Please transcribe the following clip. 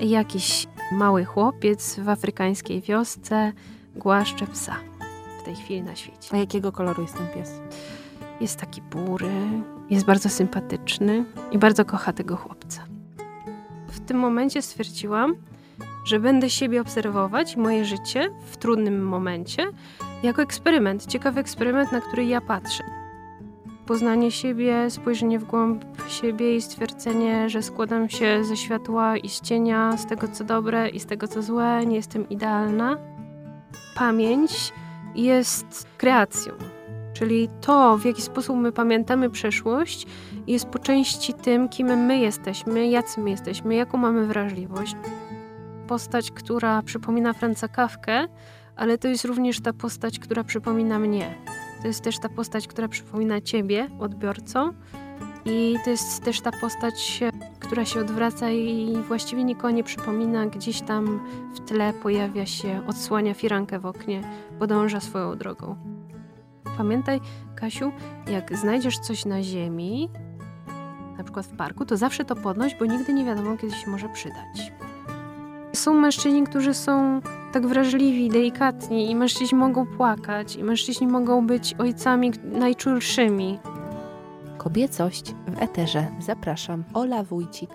Jakiś mały chłopiec w afrykańskiej wiosce głaszcze psa w tej chwili na świecie. A jakiego koloru jest ten pies? Jest taki bury, jest bardzo sympatyczny i bardzo kocha tego chłopca. W tym momencie stwierdziłam, że będę siebie obserwować, moje życie w trudnym momencie, jako eksperyment, ciekawy eksperyment, na który ja patrzę. Poznanie siebie, spojrzenie w głąb siebie i stwierdzenie, że składam się ze światła i z cienia, z tego co dobre i z tego co złe, nie jestem idealna. Pamięć jest kreacją, czyli to, w jaki sposób my pamiętamy przeszłość, jest po części tym, kim my jesteśmy, jacy my jesteśmy, jaką mamy wrażliwość. Postać, która przypomina Franca Kawkę, ale to jest również ta postać, która przypomina mnie. To jest też ta postać, która przypomina ciebie, odbiorcą. I to jest też ta postać, która się odwraca i właściwie nikogo nie przypomina. Gdzieś tam w tle pojawia się, odsłania firankę w oknie, podąża swoją drogą. Pamiętaj, Kasiu, jak znajdziesz coś na ziemi, na przykład w parku, to zawsze to podnoś, bo nigdy nie wiadomo, kiedy się może przydać. Są mężczyźni, którzy są tak wrażliwi, delikatni i mężczyźni mogą płakać i mężczyźni mogą być ojcami najczulszymi. Kobiecość w eterze. Zapraszam. Ola Wójcik.